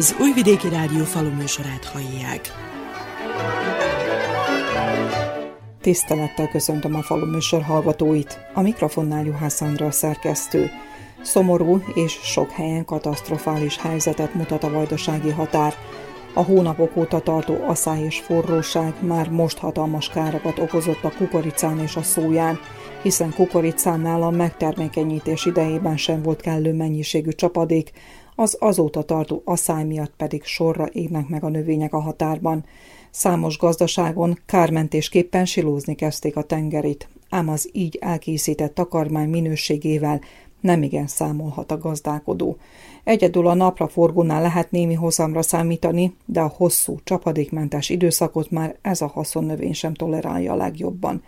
Az Újvidéki Rádió faluműsorát hallják. Tisztelettel köszöntöm a faluműsor hallgatóit. A mikrofonnál Juhász Andra szerkesztő. Szomorú és sok helyen katasztrofális helyzetet mutat a vajdasági határ. A hónapok óta tartó asszály és forróság már most hatalmas károkat okozott a kukoricán és a szóján, hiszen kukoricánál a megtermékenyítés idejében sem volt kellő mennyiségű csapadék, az azóta tartó asszály miatt pedig sorra égnek meg a növények a határban. Számos gazdaságon kármentésképpen silózni kezdték a tengerit, ám az így elkészített takarmány minőségével nemigen számolhat a gazdálkodó. Egyedül a napra forgónál lehet némi hozamra számítani, de a hosszú, csapadékmentes időszakot már ez a haszonnövény sem tolerálja a legjobban.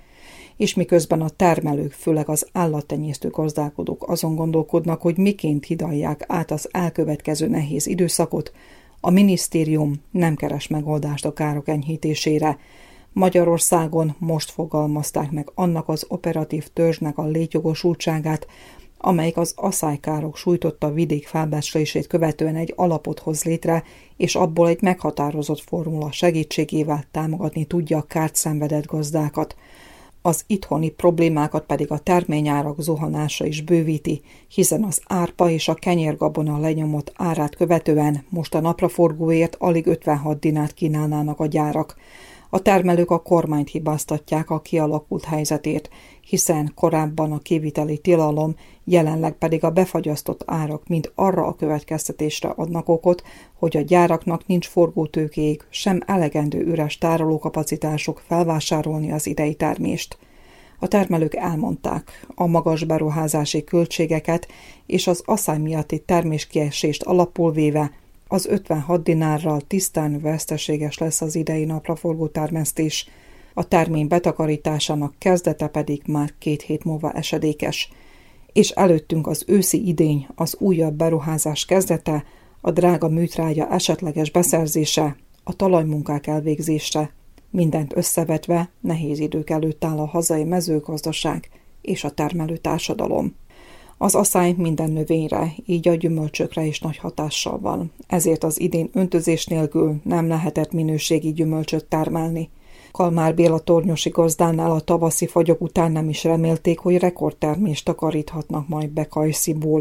És miközben a termelők, főleg az állattenyésztő gazdálkodók azon gondolkodnak, hogy miként hidalják át az elkövetkező nehéz időszakot, a minisztérium nem keres megoldást a károk enyhítésére. Magyarországon most fogalmazták meg annak az operatív törzsnek a létjogosultságát, amelyik az aszálykárok sújtotta vidék felbecslését követően egy alapot hoz létre, és abból egy meghatározott formula segítségével támogatni tudja a kárt szenvedett gazdákat. Az itthoni problémákat pedig a terményárak zuhanása is bővíti, hiszen az árpa és a kenyérgabona lenyomott árát követően most a napraforgóért alig 56 dinát kínálnának a gyárak. A termelők a kormányt hibáztatják a kialakult helyzetért, hiszen korábban a kiviteli tilalom, jelenleg pedig a befagyasztott árak mind arra a következtetésre adnak okot, hogy a gyáraknak nincs forgótőkéig, sem elegendő üres tárolókapacitásuk felvásárolni az idei termést. A termelők elmondták, a magas beruházási költségeket és az asszály miatti terméskiesést alapul véve az 56 dinárral tisztán veszteséges lesz az idei napraforgó termesztés, a termény betakarításának kezdete pedig már két hét múlva esedékes. És előttünk az őszi idény, az újabb beruházás kezdete, a drága műtrágya esetleges beszerzése, a talajmunkák elvégzése, mindent összevetve nehéz idők előtt áll a hazai mezőgazdaság és a termelő társadalom. Az asszály minden növényre, így a gyümölcsökre is nagy hatással van. Ezért az idén öntözés nélkül nem lehetett minőségi gyümölcsöt termelni. Kalmár Béla tornyosi gazdánál a tavaszi fagyok után nem is remélték, hogy rekordtermést takaríthatnak majd be Kajsziból.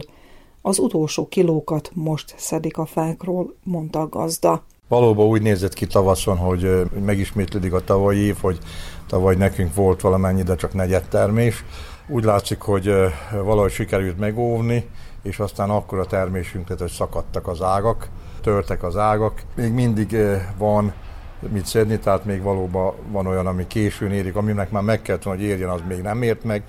Az utolsó kilókat most szedik a fákról, mondta a gazda. Valóban úgy nézett ki tavaszon, hogy megismétlődik a tavalyi év, hogy tavaly nekünk volt valamennyi, de csak negyed termés. Úgy látszik, hogy valahogy sikerült megóvni, és aztán akkor a termésünk hogy szakadtak az ágak, törtek az ágak. Még mindig van mit szedni, tehát még valóban van olyan, ami későn érik, aminek már meg kellett hogy érjen, az még nem ért meg,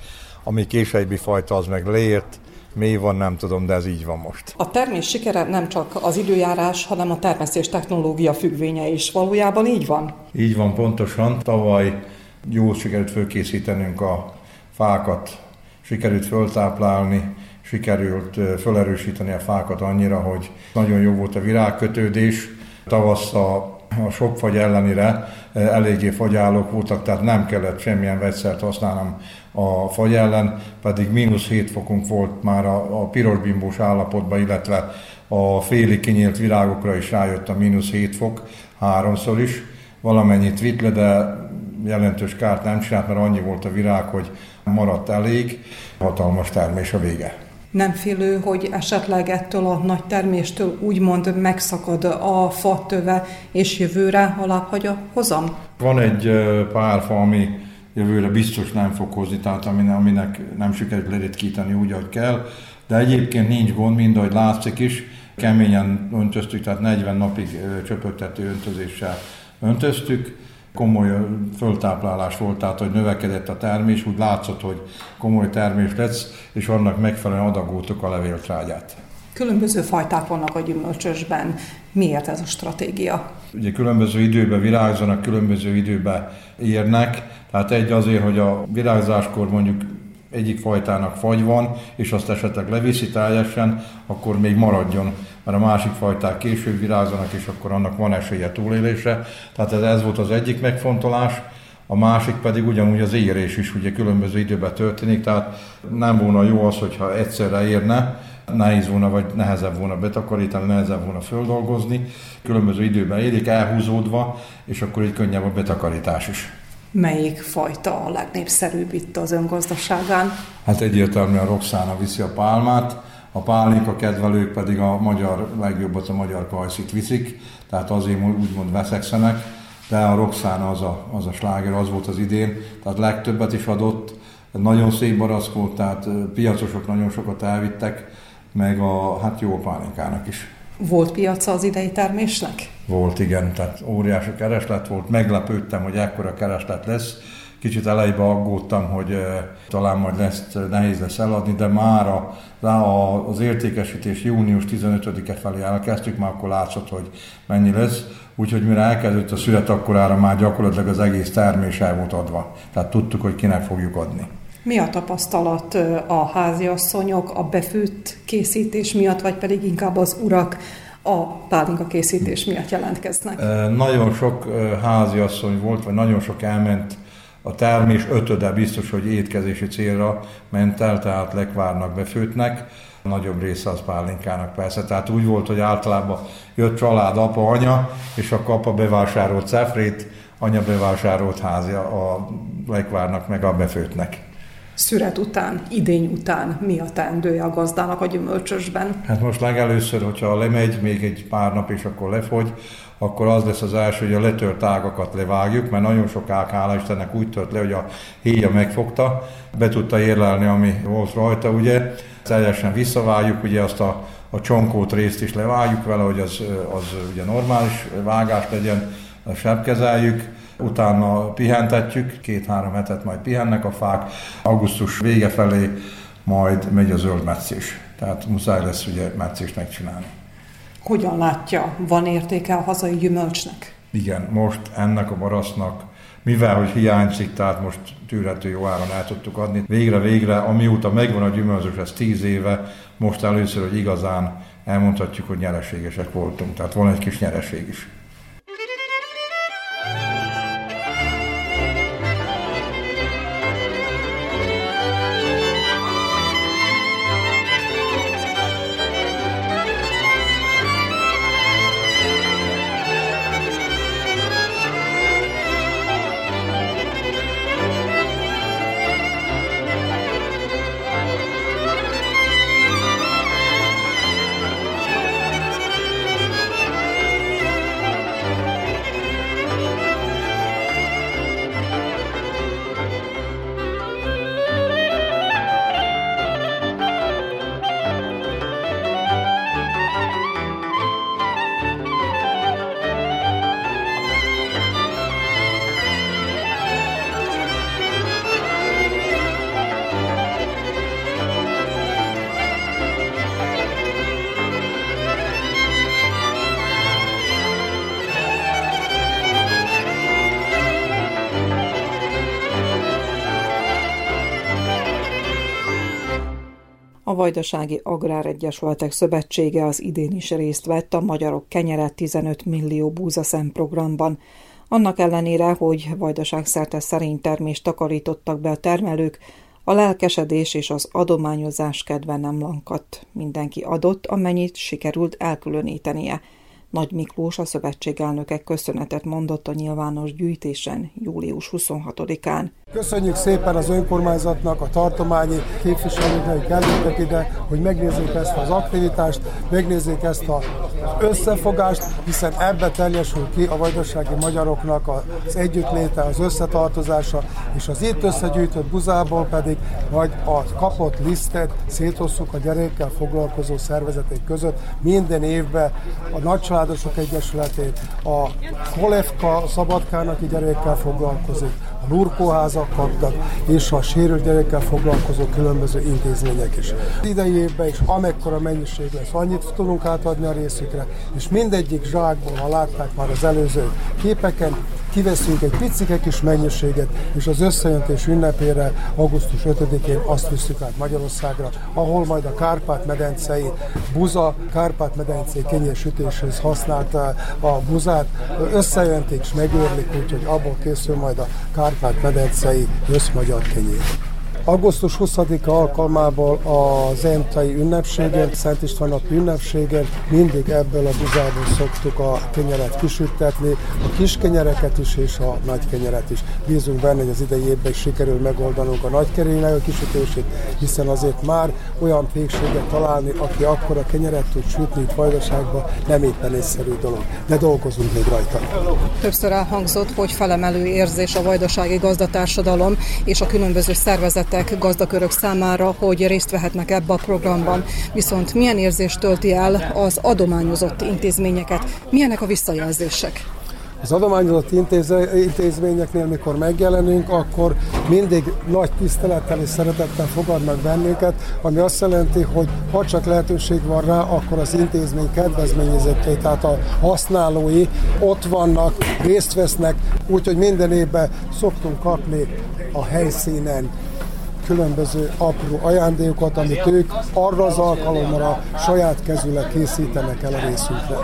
ami későbbi fajta, az meg leért, mi van, nem tudom, de ez így van most. A termés sikere nem csak az időjárás, hanem a termesztés technológia függvénye is. Valójában így van? Így van, pontosan. Tavaly jól sikerült fölkészítenünk a fákat, sikerült föltáplálni, sikerült felerősíteni a fákat annyira, hogy nagyon jó volt a virágkötődés. Tavasszal a sok fagy ellenére eléggé fagyállók voltak, tehát nem kellett semmilyen vegyszert használnom a fagy ellen, pedig mínusz 7 fokunk volt már a, a pirosbimbós állapotban, illetve a félig kinyílt virágokra is rájött a mínusz 7 fok, háromszor is. Valamennyit vitt le, de jelentős kárt nem csinált, mert annyi volt a virág, hogy maradt elég. Hatalmas termés a vége. Nem félő, hogy esetleg ettől a nagy terméstől úgymond megszakad a fa töve, és jövőre alábbhagy a hozam? Van egy pár fa, ami jövőre biztos nem fog hozni, tehát aminek nem sikerült leritkítani úgy, ahogy kell, de egyébként nincs gond, mind ahogy látszik is, keményen öntöztük, tehát 40 napig csöpögtető öntözéssel öntöztük, komoly föltáplálás volt, tehát hogy növekedett a termés, úgy látszott, hogy komoly termés lesz, és annak megfelelően adagoltuk a levéltrágyát. Különböző fajták vannak a gyümölcsösben. Miért ez a stratégia? Ugye különböző időben virágzanak, különböző időben érnek. Tehát egy azért, hogy a virágzáskor mondjuk egyik fajtának fagy van, és azt esetleg leviszi teljesen, akkor még maradjon, mert a másik fajták később virágzanak, és akkor annak van esélye túlélésre. Tehát ez, ez volt az egyik megfontolás. A másik pedig ugyanúgy az érés is ugye különböző időben történik, tehát nem volna jó az, hogyha egyszerre érne, nehéz volna, vagy nehezebb volna betakarítani, nehezebb volna földolgozni. Különböző időben érik elhúzódva, és akkor így könnyebb a betakarítás is. Melyik fajta a legnépszerűbb itt az öngazdaságán? Hát egyértelműen Roxana viszi a pálmát, a pálinka kedvelők pedig a magyar, legjobbat a magyar kajszit viszik, tehát azért úgymond veszekszenek, de a Roxana az a, az a sláger, az volt az idén, tehát legtöbbet is adott, nagyon szép barack volt, tehát piacosok nagyon sokat elvittek, meg a, hát jó pálinkának is. Volt piaca az idei termésnek? Volt, igen, tehát óriási kereslet volt, meglepődtem, hogy ekkora kereslet lesz. Kicsit elejében aggódtam, hogy talán majd lesz, nehéz lesz eladni, de már a, az értékesítés június 15-e felé elkezdtük, már akkor látszott, hogy mennyi lesz. Úgyhogy mire elkezdődött a szület, akkorára már gyakorlatilag az egész termés el volt adva. Tehát tudtuk, hogy kinek fogjuk adni. Mi a tapasztalat a háziasszonyok a befőtt készítés miatt, vagy pedig inkább az urak a pálinka készítés miatt jelentkeznek? Nagyon sok háziasszony volt, vagy nagyon sok elment a termés ötöde biztos, hogy étkezési célra ment el, tehát lekvárnak, befőtnek. A nagyobb része az pálinkának persze. Tehát úgy volt, hogy általában jött család, apa, anya, és akkor apa bevásárolt cefrét, anya bevásárolt házja a lekvárnak, meg a befőtnek szüret után, idény után mi a teendője a gazdának a gyümölcsösben? Hát most legelőször, hogyha lemegy még egy pár nap és akkor lefogy, akkor az lesz az első, hogy a letört ágakat levágjuk, mert nagyon sok ág, hála Istennek úgy tört le, hogy a héja megfogta, be tudta érlelni, ami volt rajta, ugye. Teljesen visszavágjuk, ugye azt a, a csonkót részt is levágjuk vele, hogy az, az ugye normális vágás legyen, sebkezeljük, utána pihentetjük, két-három hetet majd pihennek a fák, augusztus vége felé majd megy a zöld meccés. Tehát muszáj lesz ugye meccést megcsinálni. Hogyan látja, van értéke a hazai gyümölcsnek? Igen, most ennek a barasznak, mivel hogy hiányzik, tehát most tűrhető jó áron el tudtuk adni. Végre-végre, amióta megvan a gyümölcsös, ez tíz éve, most először, hogy igazán elmondhatjuk, hogy nyereségesek voltunk. Tehát van egy kis nyereség is. A Vajdasági Agráregyesületek Szövetsége az idén is részt vett a Magyarok Kenyere 15 millió búzaszem programban. Annak ellenére, hogy vajdaság szerte szerint termést takarítottak be a termelők, a lelkesedés és az adományozás kedve nem lankadt. Mindenki adott, amennyit sikerült elkülönítenie – nagy Miklós a szövetség elnöke köszönetet mondott a nyilvános gyűjtésen július 26-án. Köszönjük szépen az önkormányzatnak, a tartományi képviselőknek, hogy kerültek ide, hogy megnézzék ezt az aktivitást, megnézzék ezt az összefogást, hiszen ebbe teljesül ki a vajdasági magyaroknak az együttléte, az összetartozása, és az itt összegyűjtött buzából pedig vagy a kapott lisztet szétosszuk a gyerekkel foglalkozó szervezetek között. Minden évben a nagy Családosok Egyesületét, a Kolevka Szabadkának gyerekekkel foglalkozik, a Lurkóházak kaptak, és a sérült gyerekekkel foglalkozó különböző intézmények is. Idei évben is amekkora mennyiség lesz, annyit tudunk átadni a részükre, és mindegyik zsákból, ha látták már az előző képeken, kiveszünk egy picike kis mennyiséget, és az összejöntés ünnepére augusztus 5-én azt visszük át Magyarországra, ahol majd a Kárpát-medencei buza, Kárpát-medencei kenyérsütéshez használt a buzát összejöntik és megőrlik, úgyhogy abból készül majd a Kárpát-medencei összmagyar kenyér. Augusztus 20-a alkalmából a Zentai ünnepségen, Szent István nap ünnepségen mindig ebből a buzából szoktuk a kenyeret kisüttetni, a kis kenyereket is és a nagy kenyeret is. Bízunk benne, hogy az idei évben sikerül megoldanunk a nagy kenyernek a kisütését, hiszen azért már olyan pékséget találni, aki akkor a kenyeret tud sütni itt Vajdaságban, nem éppen egyszerű dolog. De dolgozunk még rajta. Többször elhangzott, hogy felemelő érzés a vajdasági gazdatársadalom és a különböző szervezetek, gazdakörök számára, hogy részt vehetnek ebbe a programban. Viszont milyen érzést tölti el az adományozott intézményeket? Milyenek a visszajelzések? Az adományozott intézményeknél, mikor megjelenünk, akkor mindig nagy tisztelettel és szeretettel fogadnak bennünket, ami azt jelenti, hogy ha csak lehetőség van rá, akkor az intézmény kedvezményezettei, tehát a használói ott vannak, részt vesznek, úgyhogy minden évben szoktunk kapni a helyszínen különböző apró ajándékokat, amit ők arra az alkalomra saját kezüleg készítenek el a részünkre.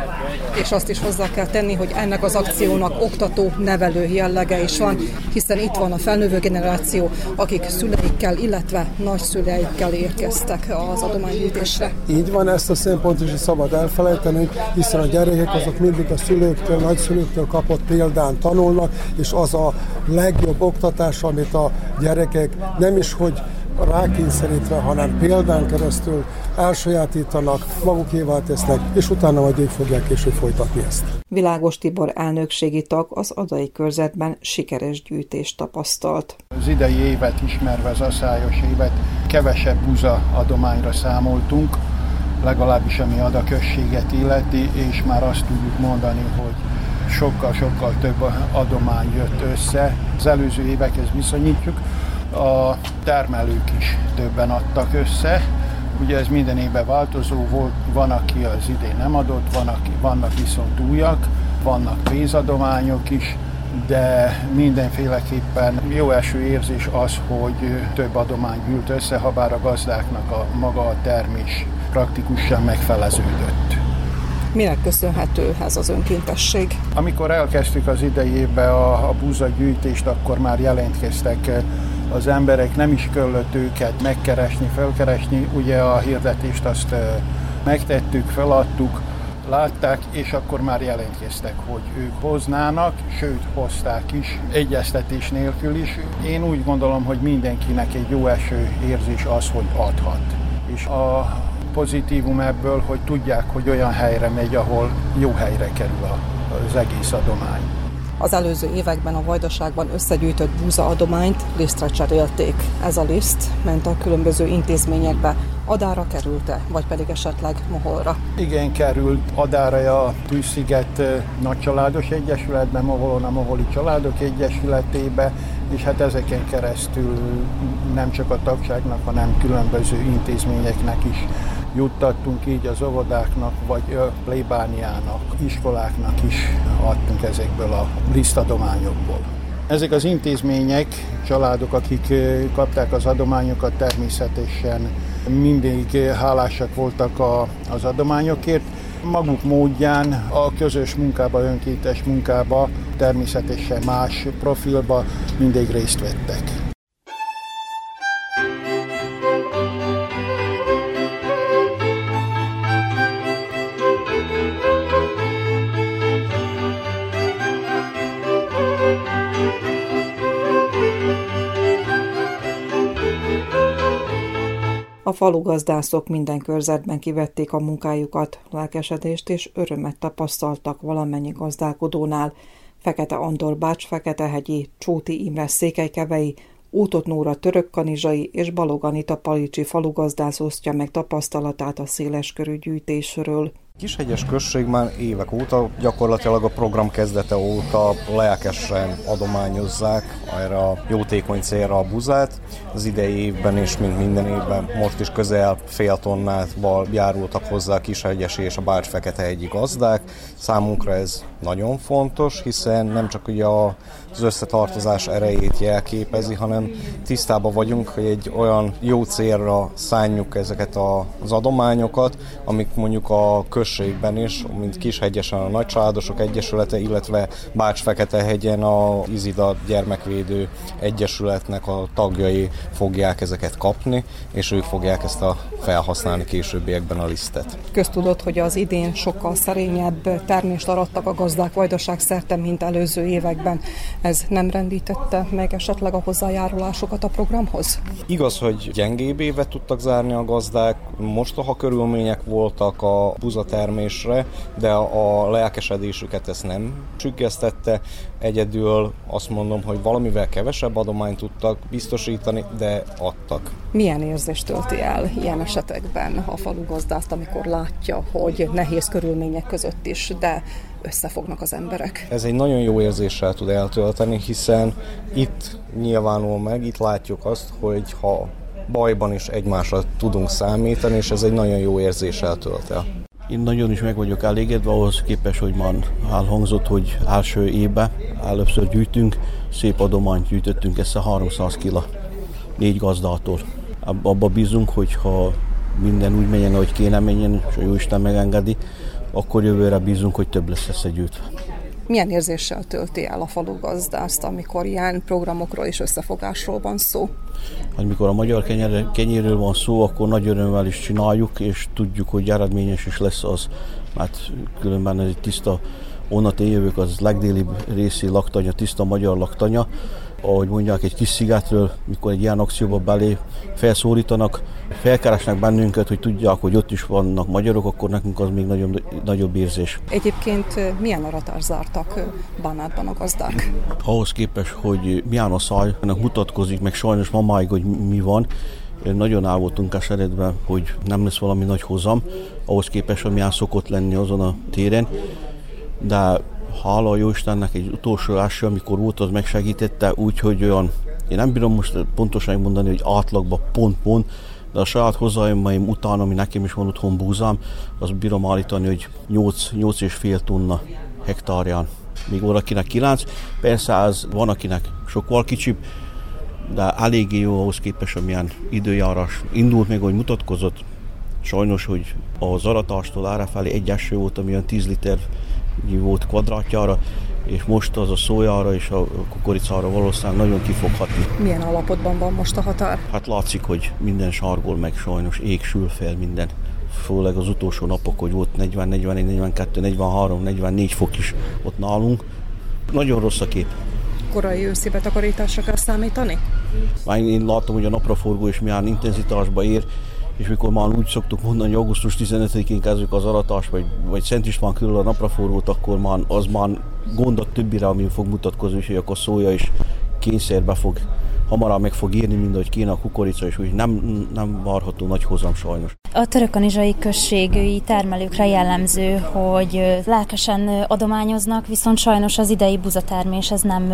És azt is hozzá kell tenni, hogy ennek az akciónak oktató, nevelő jellege is van, hiszen itt van a felnővő generáció, akik szüleikkel, illetve nagyszüleikkel érkeztek az adománygyűjtésre. Így van, ezt a szempontot is szabad elfelejteni, hiszen a gyerekek azok mindig a szülőktől, nagyszülőktől kapott példán tanulnak, és az a legjobb oktatás, amit a gyerekek nem is hogy rákényszerítve, hanem példán keresztül elsajátítanak, magukévá tesznek, és utána majd ők fogják később folytatni ezt. Világos Tibor elnökségi tag az adai körzetben sikeres gyűjtést tapasztalt. Az idei évet ismerve, az asszályos évet, kevesebb buza adományra számoltunk, legalábbis ami a községet illeti, és már azt tudjuk mondani, hogy sokkal-sokkal több adomány jött össze. Az előző évekhez viszonyítjuk, a termelők is többen adtak össze. Ugye ez minden évben változó volt, van, aki az idén nem adott, van, aki, vannak viszont újak, vannak pénzadományok is, de mindenféleképpen jó eső érzés az, hogy több adomány gyűlt össze, ha bár a gazdáknak a maga a termés praktikusan megfeleződött. Minek köszönhető ez az önkéntesség? Amikor elkezdtük az idei évben a, a búzagyűjtést, akkor már jelentkeztek az emberek nem is kellett őket megkeresni, felkeresni, ugye a hirdetést azt megtettük, feladtuk, látták, és akkor már jelentkeztek, hogy ők hoznának, sőt hozták is, egyeztetés nélkül is. Én úgy gondolom, hogy mindenkinek egy jó eső érzés az, hogy adhat. És a pozitívum ebből, hogy tudják, hogy olyan helyre megy, ahol jó helyre kerül az egész adomány. Az előző években a Vajdaságban összegyűjtött búza adományt lisztre cserélték. Ez a liszt ment a különböző intézményekbe. Adára került-e, vagy pedig esetleg Moholra? Igen, került Adára a Tűzsziget Nagycsaládos Egyesületbe, Moholon a Moholi Családok Egyesületébe, és hát ezeken keresztül nem csak a tagságnak, hanem különböző intézményeknek is juttattunk így az óvodáknak, vagy plébániának, iskoláknak is adtunk ezekből a lisztadományokból. Ezek az intézmények, családok, akik kapták az adományokat, természetesen mindig hálásak voltak a, az adományokért. Maguk módján a közös munkába, önkéntes munkába, természetesen más profilba mindig részt vettek. A falugazdászok minden körzetben kivették a munkájukat, lelkesedést és örömet tapasztaltak valamennyi gazdálkodónál. Fekete Andor Bács, Feketehegyi, Csóti Imre Székelykevei, Útot Nóra Törökkanizsai és Baloganita Palicsi falugazdász osztja meg tapasztalatát a széleskörű gyűjtésről. Kishegyes község már évek óta, gyakorlatilag a program kezdete óta lelkesen adományozzák erre a jótékony célra a buzát. Az idei évben és mint minden évben most is közel fél tonnával járultak hozzá a Kishegyes és a Bács Fekete egyi gazdák. Számunkra ez nagyon fontos, hiszen nem csak ugye az összetartozás erejét jelképezi, hanem tisztában vagyunk, hogy egy olyan jó célra szánjuk ezeket az adományokat, amik mondjuk a község községben is, mint Kishegyesen a Nagycsaládosok Egyesülete, illetve Bács-Feketehegyen a Izida Gyermekvédő Egyesületnek a tagjai fogják ezeket kapni, és ők fogják ezt a felhasználni későbbiekben a lisztet. Köztudott, hogy az idén sokkal szerényebb termést arattak a gazdák vajdaság szerte, mint előző években. Ez nem rendítette meg esetleg a hozzájárulásokat a programhoz? Igaz, hogy gyengébb évet tudtak zárni a gazdák, mostoha körülmények voltak a buzatermésre, de a lelkesedésüket ezt nem csüggesztette. Egyedül azt mondom, hogy valamivel kevesebb adományt tudtak biztosítani, de adtak. Milyen érzést tölti el ilyen esetekben a falu gazdást, amikor látja, hogy nehéz körülmények között is, de összefognak az emberek. Ez egy nagyon jó érzéssel tud eltölteni, hiszen itt nyilvánul meg, itt látjuk azt, hogy ha bajban is egymásra tudunk számítani, és ez egy nagyon jó érzéssel tölt el. Én nagyon is meg vagyok elégedve ahhoz képes, hogy már elhangzott, hogy első évben először gyűjtünk, szép adományt gyűjtöttünk ezt a 300 kila négy gazdától. Abba bízunk, hogy ha minden úgy menjen, ahogy kéne menjen, és a Jóisten megengedi, akkor jövőre bízunk, hogy több lesz összegyűjtve. Milyen érzéssel tölti el a falu gazdászt, amikor ilyen programokról és összefogásról van szó? Hát mikor a magyar kenyéről van szó, akkor nagy örömmel is csináljuk, és tudjuk, hogy eredményes is lesz az, mert különben ez egy tiszta, onnan én az legdélibb részi laktanya, tiszta magyar laktanya, ahogy mondják, egy kis szigetről, mikor egy ilyen akcióba belé felszólítanak, felkeresnek bennünket, hogy tudják, hogy ott is vannak magyarok, akkor nekünk az még nagyobb, nagyobb érzés. Egyébként milyen aratás zártak Bánátban a gazdák? Ahhoz képest, hogy milyen a száj, ennek mutatkozik, meg sajnos ma máig, hogy mi van, nagyon el voltunk eseredve, hogy nem lesz valami nagy hozam, ahhoz képest, hogy milyen szokott lenni azon a téren, de hála a Jóistennek egy utolsó első, amikor volt, az megsegítette, úgyhogy olyan, én nem bírom most pontosan mondani, hogy átlagban pont-pont, de a saját hozzájömmeim után, ami nekem is van otthon búzám, az bírom állítani, hogy 8, 8 és fél tonna hektárján. Még valakinek 9, persze ez van, akinek sokkal kicsibb, de eléggé jó ahhoz képest, amilyen időjárás indult még, hogy mutatkozott. Sajnos, hogy az aratástól felé egy eső volt, ami olyan 10 liter volt kvadrátjára, és most az a szójára és a kukoricára valószínűleg nagyon kifoghatni. Milyen alapotban van most a határ? Hát látszik, hogy minden sargol meg sajnos, ég sül fel minden. Főleg az utolsó napok, hogy volt 40, 41, 42, 43, 44 fok is ott nálunk. Nagyon rossz a kép. Korai őszi betakarításra kell számítani? Már én látom, hogy a napraforgó is milyen intenzitásba ér, és mikor már úgy szoktuk mondani, hogy augusztus 15-én kezdjük az aratás, vagy, vagy Szent István körül a napraforgót, akkor már az már gondot többire, ami fog mutatkozni, hogy akkor szója is kényszerbe fog hamarabb meg fog írni, mint hogy kéne a kukorica, és úgy nem, nem várható nagy hozam sajnos. A törökanizsai községői termelőkre jellemző, hogy lelkesen adományoznak, viszont sajnos az idei buzatermés ez nem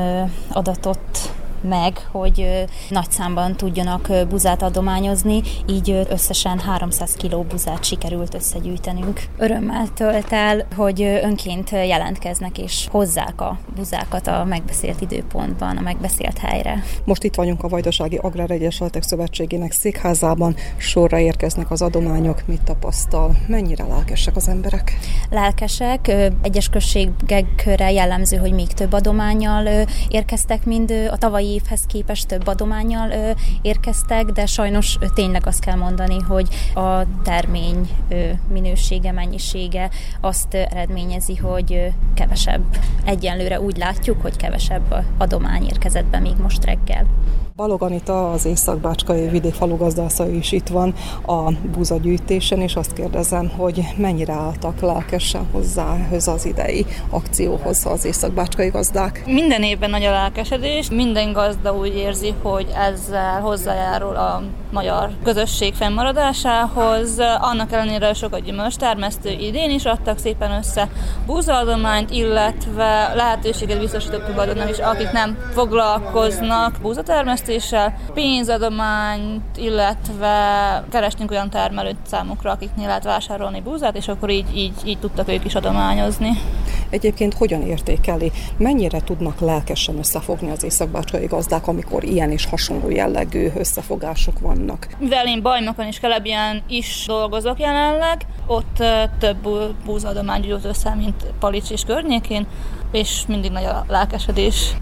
adatott meg, hogy nagy számban tudjanak buzát adományozni, így összesen 300 kg buzát sikerült összegyűjtenünk. Örömmel tölt el, hogy önként jelentkeznek és hozzák a buzákat a megbeszélt időpontban, a megbeszélt helyre. Most itt vagyunk a Vajdasági Agrár Egyesületek Szövetségének székházában, sorra érkeznek az adományok, mit tapasztal, mennyire lelkesek az emberek? Lelkesek, egyes községekre jellemző, hogy még több adományjal érkeztek, mind a tavalyi évhez képest több adományjal ö, érkeztek, de sajnos ö, tényleg azt kell mondani, hogy a termény ö, minősége, mennyisége azt ö, eredményezi, hogy ö, kevesebb. Egyenlőre úgy látjuk, hogy kevesebb adomány érkezett be még most reggel. Balog Anita, az Észak-Bácskai vidékfalu gazdásza is itt van a búzagyűjtésen, és azt kérdezem, hogy mennyire álltak lelkesen hozzá az idei akcióhoz az észak-bácskai gazdák. Minden évben nagy a lelkesedés, minden gazda úgy érzi, hogy ezzel hozzájárul a magyar közösség fennmaradásához. Annak ellenére sok a gyümölcs termesztő idén is adtak szépen össze búzaadományt, illetve lehetőséget biztosított tulajdonnak is, akik nem foglalkoznak búzatermesztéssel, pénzadományt, illetve kerestünk olyan termelőt számukra, akiknél lehet vásárolni búzát, és akkor így, így, így tudtak ők is adományozni. egyébként hogyan értékeli, mennyire tudnak lelkesen összefogni az északbácskai gazdák, amikor ilyen és hasonló jellegű összefogások vannak? Mivel én Bajnokon és Kelebien is dolgozok jelenleg, ott több búzadomány gyűjt össze, mint Palics és környékén, és mindig nagy a lelkesedés.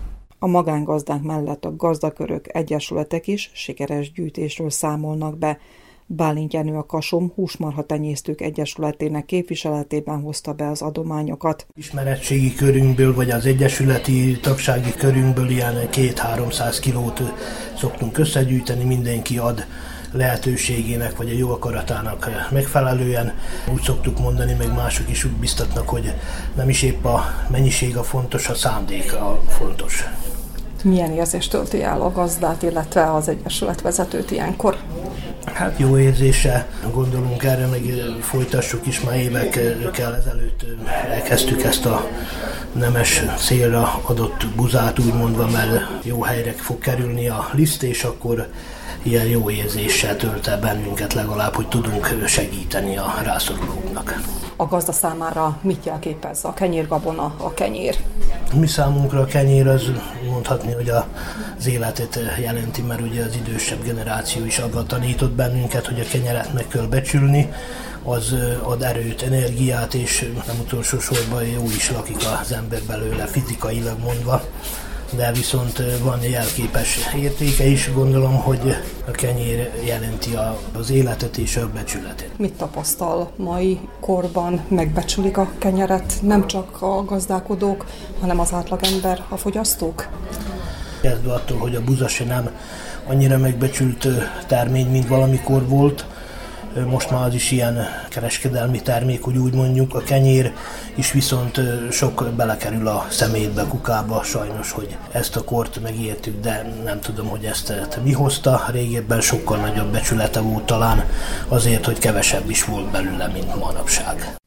A magángazdák mellett a gazdakörök egyesületek is sikeres gyűjtésről számolnak be. Bálint Jenő a Kasom Húsmarha Tenyésztők Egyesületének képviseletében hozta be az adományokat. Ismeretségi körünkből, vagy az egyesületi tagsági körünkből ilyen két-háromszáz kilót szoktunk összegyűjteni, mindenki ad lehetőségének vagy a jó akaratának megfelelően. Úgy szoktuk mondani, meg mások is úgy biztatnak, hogy nem is épp a mennyiség a fontos, a szándék a fontos. Milyen érzést tölti el a gazdát, illetve az Egyesület vezetőt ilyenkor? Hát jó érzése, gondolunk erre, meg folytassuk is, már évekkel ezelőtt elkezdtük ezt a nemes célra adott buzát, úgymondva, mert jó helyre fog kerülni a liszt, és akkor ilyen jó érzéssel tölt el bennünket legalább, hogy tudunk segíteni a rászorulóknak. A gazda számára mit jelképez a kenyérgabona, a kenyér? Mi számunkra a kenyér az mondhatni, hogy az életet jelenti, mert ugye az idősebb generáció is abban tanított bennünket, hogy a kenyeret meg kell becsülni, az ad erőt, energiát, és nem utolsó sorban jó is lakik az ember belőle, fizikailag mondva de viszont van jelképes értéke is, gondolom, hogy a kenyér jelenti az életet és a becsületet. Mit tapasztal mai korban? Megbecsülik a kenyeret nem csak a gazdálkodók, hanem az átlagember, a fogyasztók? Kezdve attól, hogy a buza se nem annyira megbecsült termény, mint valamikor volt, most már az is ilyen kereskedelmi termék, hogy úgy mondjuk, a kenyér is viszont sok belekerül a szemétbe, kukába, sajnos, hogy ezt a kort megértük, de nem tudom, hogy ezt mi hozta. Régebben sokkal nagyobb becsülete volt talán azért, hogy kevesebb is volt belőle, mint manapság.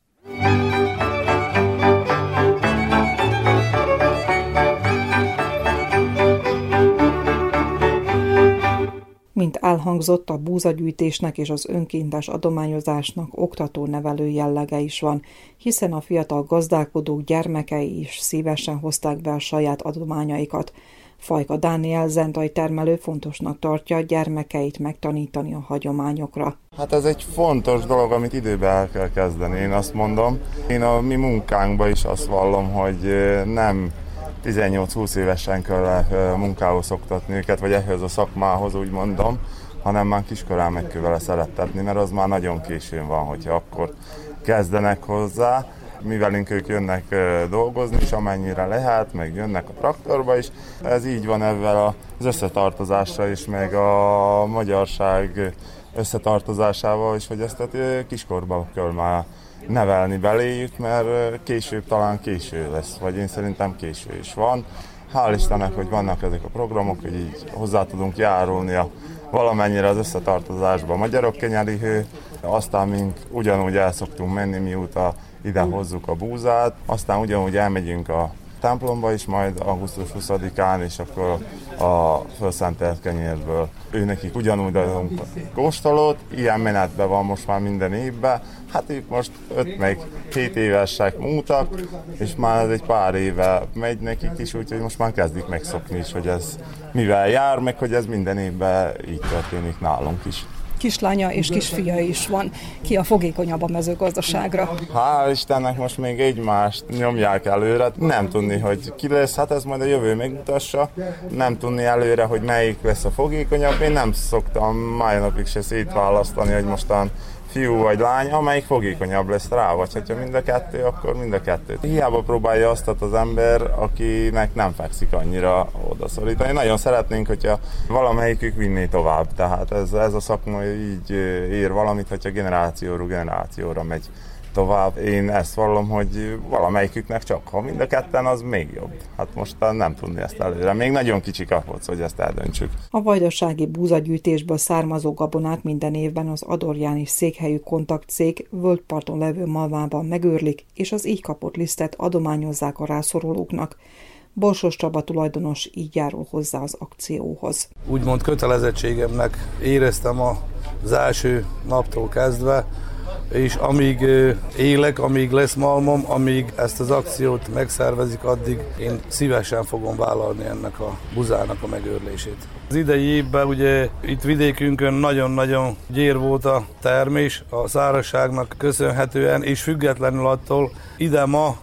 Elhangzott, a búzagyűjtésnek és az önkéntes adományozásnak oktató-nevelő jellege is van, hiszen a fiatal gazdálkodók gyermekei is szívesen hozták be a saját adományaikat. Fajka Dániel zentai termelő fontosnak tartja gyermekeit megtanítani a hagyományokra. Hát ez egy fontos dolog, amit időben el kell kezdeni, én azt mondom. Én a mi munkánkban is azt vallom, hogy nem 18-20 évesen kell munkához szoktatni őket, vagy ehhez a szakmához úgy mondom, hanem már kiskorán meg kell vele szerettetni, mert az már nagyon későn van, hogyha akkor kezdenek hozzá, mivel ők jönnek dolgozni, és amennyire lehet, meg jönnek a traktorba is. Ez így van ezzel az összetartozással is, meg a magyarság összetartozásával is, hogy ezt a kiskorban kell már nevelni beléjük, mert később talán késő lesz, vagy én szerintem késő is van. Hál' Istennek, hogy vannak ezek a programok, hogy így hozzá tudunk járulni a valamennyire az összetartozásba. Magyarok kenyeri hő, aztán mink ugyanúgy el szoktunk menni, mióta ide hozzuk a búzát, aztán ugyanúgy elmegyünk a templomba is majd augusztus 20-án, és akkor a felszentelt kenyérből. Ő nekik ugyanúgy adunk kóstolót, ilyen menetben van most már minden évben, hát ők most 5 meg 7 évesek múltak, és már ez egy pár éve megy nekik is, úgyhogy most már kezdik megszokni is, hogy ez mivel jár, meg hogy ez minden évben így történik nálunk is kislánya és kisfia is van. Ki a fogékonyabb a mezőgazdaságra? Hál' Istennek most még egymást nyomják előre. Nem tudni, hogy ki lesz, hát ez majd a jövő megmutassa. Nem tudni előre, hogy melyik lesz a fogékonyabb. Én nem szoktam mai napig se szétválasztani, hogy mostan fiú vagy lány, amelyik fogékonyabb lesz rá, vagy hogyha mind a kettő, akkor mind a kettőt. Hiába próbálja azt az ember, akinek nem fekszik annyira odaszorítani. Nagyon szeretnénk, hogyha valamelyikük vinné tovább, tehát ez, ez a szakma így ér valamit, hogyha generációról generációra megy tovább. Én ezt vallom, hogy valamelyiküknek csak, ha mind a ketten, az még jobb. Hát most nem tudni ezt előre. Még nagyon kicsik ahhoz, hogy ezt eldöntsük. A vajdasági búzagyűjtésből származó gabonát minden évben az Adorjáni székhelyű kontaktcég völgyparton levő malmában megőrlik, és az így kapott lisztet adományozzák a rászorulóknak. Borsos Csaba tulajdonos így járul hozzá az akcióhoz. Úgymond kötelezettségemnek éreztem az első naptól kezdve, és amíg élek, amíg lesz malmom, amíg ezt az akciót megszervezik, addig én szívesen fogom vállalni ennek a buzának a megőrlését. Az idei évben ugye itt vidékünkön nagyon-nagyon gyér volt a termés a szárazságnak köszönhetően, és függetlenül attól ide ma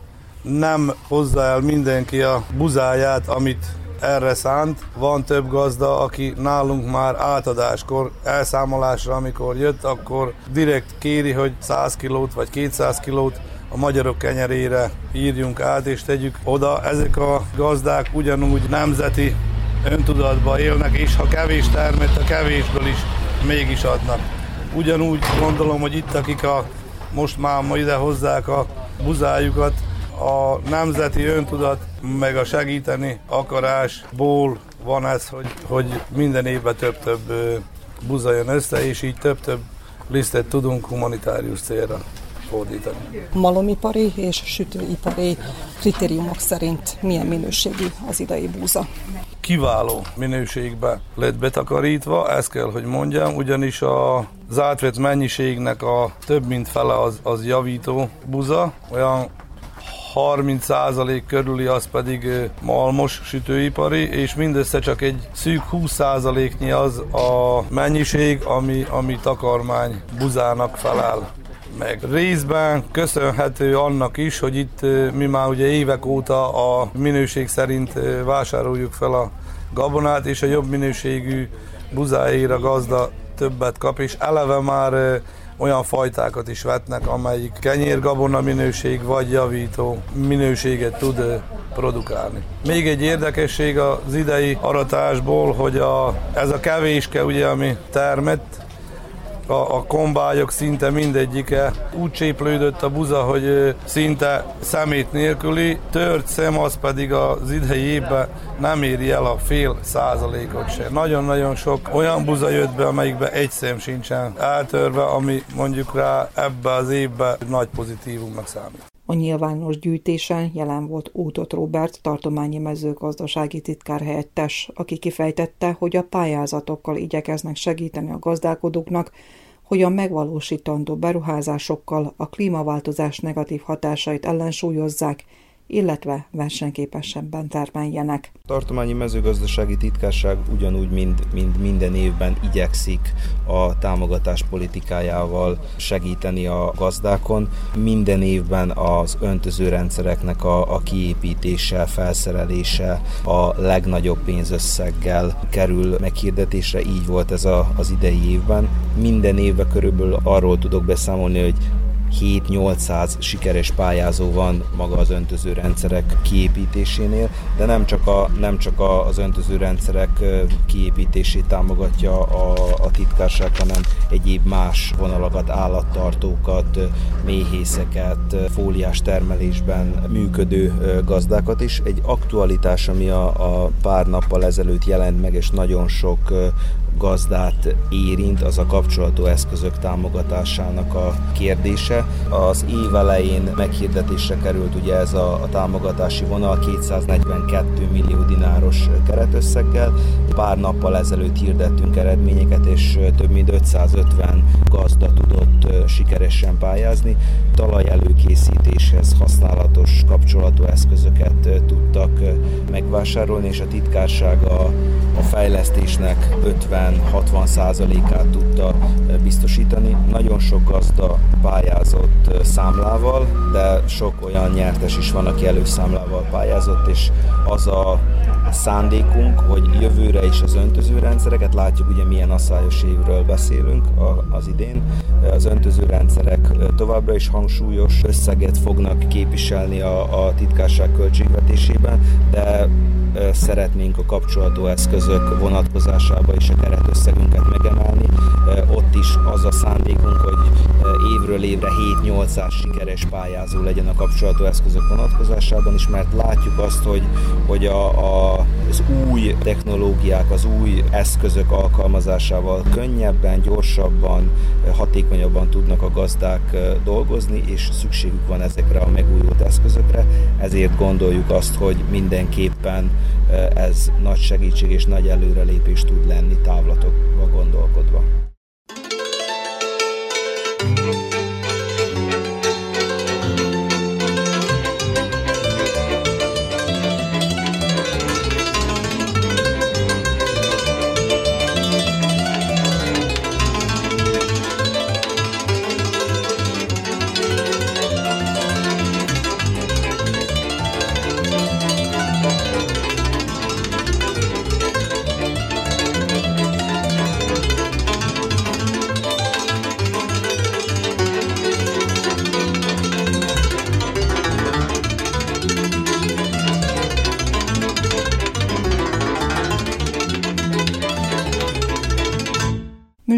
nem hozza el mindenki a buzáját, amit erre szánt. Van több gazda, aki nálunk már átadáskor, elszámolásra, amikor jött, akkor direkt kéri, hogy 100 kilót vagy 200 kilót a magyarok kenyerére írjunk át és tegyük oda. Ezek a gazdák ugyanúgy nemzeti öntudatba élnek, és ha kevés termet, a kevésből is mégis adnak. Ugyanúgy gondolom, hogy itt, akik a, most már ma ide hozzák a buzájukat, a nemzeti öntudat, meg a segíteni akarásból van ez, hogy, hogy minden évben több-több buza jön össze, és így több-több lisztet tudunk humanitárius célra fordítani. Malomipari és sütőipari kritériumok szerint milyen minőségű az idei búza? Kiváló minőségbe lett betakarítva, ezt kell, hogy mondjam, ugyanis az átvett mennyiségnek a több mint fele az, az javító buza, olyan 30% körüli az pedig malmos sütőipari, és mindössze csak egy szűk 20%-nyi az a mennyiség, ami, ami takarmány buzának felel meg. Részben köszönhető annak is, hogy itt mi már ugye évek óta a minőség szerint vásároljuk fel a gabonát, és a jobb minőségű buzáért a gazda többet kap, és eleve már olyan fajtákat is vetnek, amelyik kenyérgabona minőség vagy javító minőséget tud produkálni. Még egy érdekesség az idei aratásból, hogy a, ez a kevéske, ugye, ami termett, a, a kombályok szinte mindegyike úgy cséplődött a buza, hogy szinte szemét nélküli, tört szem az pedig az idei évben nem éri el a fél százalékot se. Nagyon-nagyon sok olyan buza jött be, amelyikben egy szem sincsen eltörve, ami mondjuk rá ebbe az évben nagy pozitívumnak számít. A nyilvános gyűjtésen jelen volt Útot Robert, tartományi mezőgazdasági titkárhelyettes, aki kifejtette, hogy a pályázatokkal igyekeznek segíteni a gazdálkodóknak, hogy a megvalósítandó beruházásokkal a klímaváltozás negatív hatásait ellensúlyozzák, illetve versenyképesebben termeljenek. A tartományi mezőgazdasági titkárság ugyanúgy, mint, mint minden évben igyekszik a támogatás politikájával segíteni a gazdákon. Minden évben az öntöző rendszereknek a, a kiépítése, felszerelése a legnagyobb pénzösszeggel kerül meghirdetésre, így volt ez a, az idei évben. Minden évben körülbelül arról tudok beszámolni, hogy 7-800 sikeres pályázó van maga az öntöző rendszerek kiépítésénél, de nem csak, a, nem csak a, az öntöző rendszerek kiépítését támogatja a, a titkárság, hanem egyéb más vonalakat, állattartókat, méhészeket, fóliás termelésben működő gazdákat is. Egy aktualitás, ami a, a pár nappal ezelőtt jelent meg, és nagyon sok gazdát érint, az a kapcsolatú eszközök támogatásának a kérdése. Az év elején meghirdetésre került ugye ez a, a támogatási vonal 242 millió dináros keretösszeggel. Pár nappal ezelőtt hirdettünk eredményeket, és több mint 550 gazda tudott sikeresen pályázni. Talajelőkészítéshez használatos kapcsolatú eszközöket tudtak megvásárolni, és a titkárság a, fejlesztésnek 50 60 százalékát tudta biztosítani. Nagyon sok gazda pályázott számlával, de sok olyan nyertes is van, aki előszámlával pályázott, és az a szándékunk, hogy jövőre is az öntözőrendszereket, látjuk ugye milyen asszályos évről beszélünk az idén, az öntözőrendszerek továbbra is hangsúlyos összeget fognak képviselni a, a titkárság költségvetésében, de szeretnénk a kapcsolató eszközök vonatkozásában is a keretösszegünket megemelni. Is az a szándékunk, hogy évről évre 7-800 sikeres pályázó legyen a kapcsolató eszközök vonatkozásában is, mert látjuk azt, hogy, hogy a, a, az új technológiák, az új eszközök alkalmazásával könnyebben, gyorsabban, hatékonyabban tudnak a gazdák dolgozni, és szükségük van ezekre a megújult eszközökre. Ezért gondoljuk azt, hogy mindenképpen ez nagy segítség és nagy előrelépés tud lenni távlatokba gondolkodva. Thank you.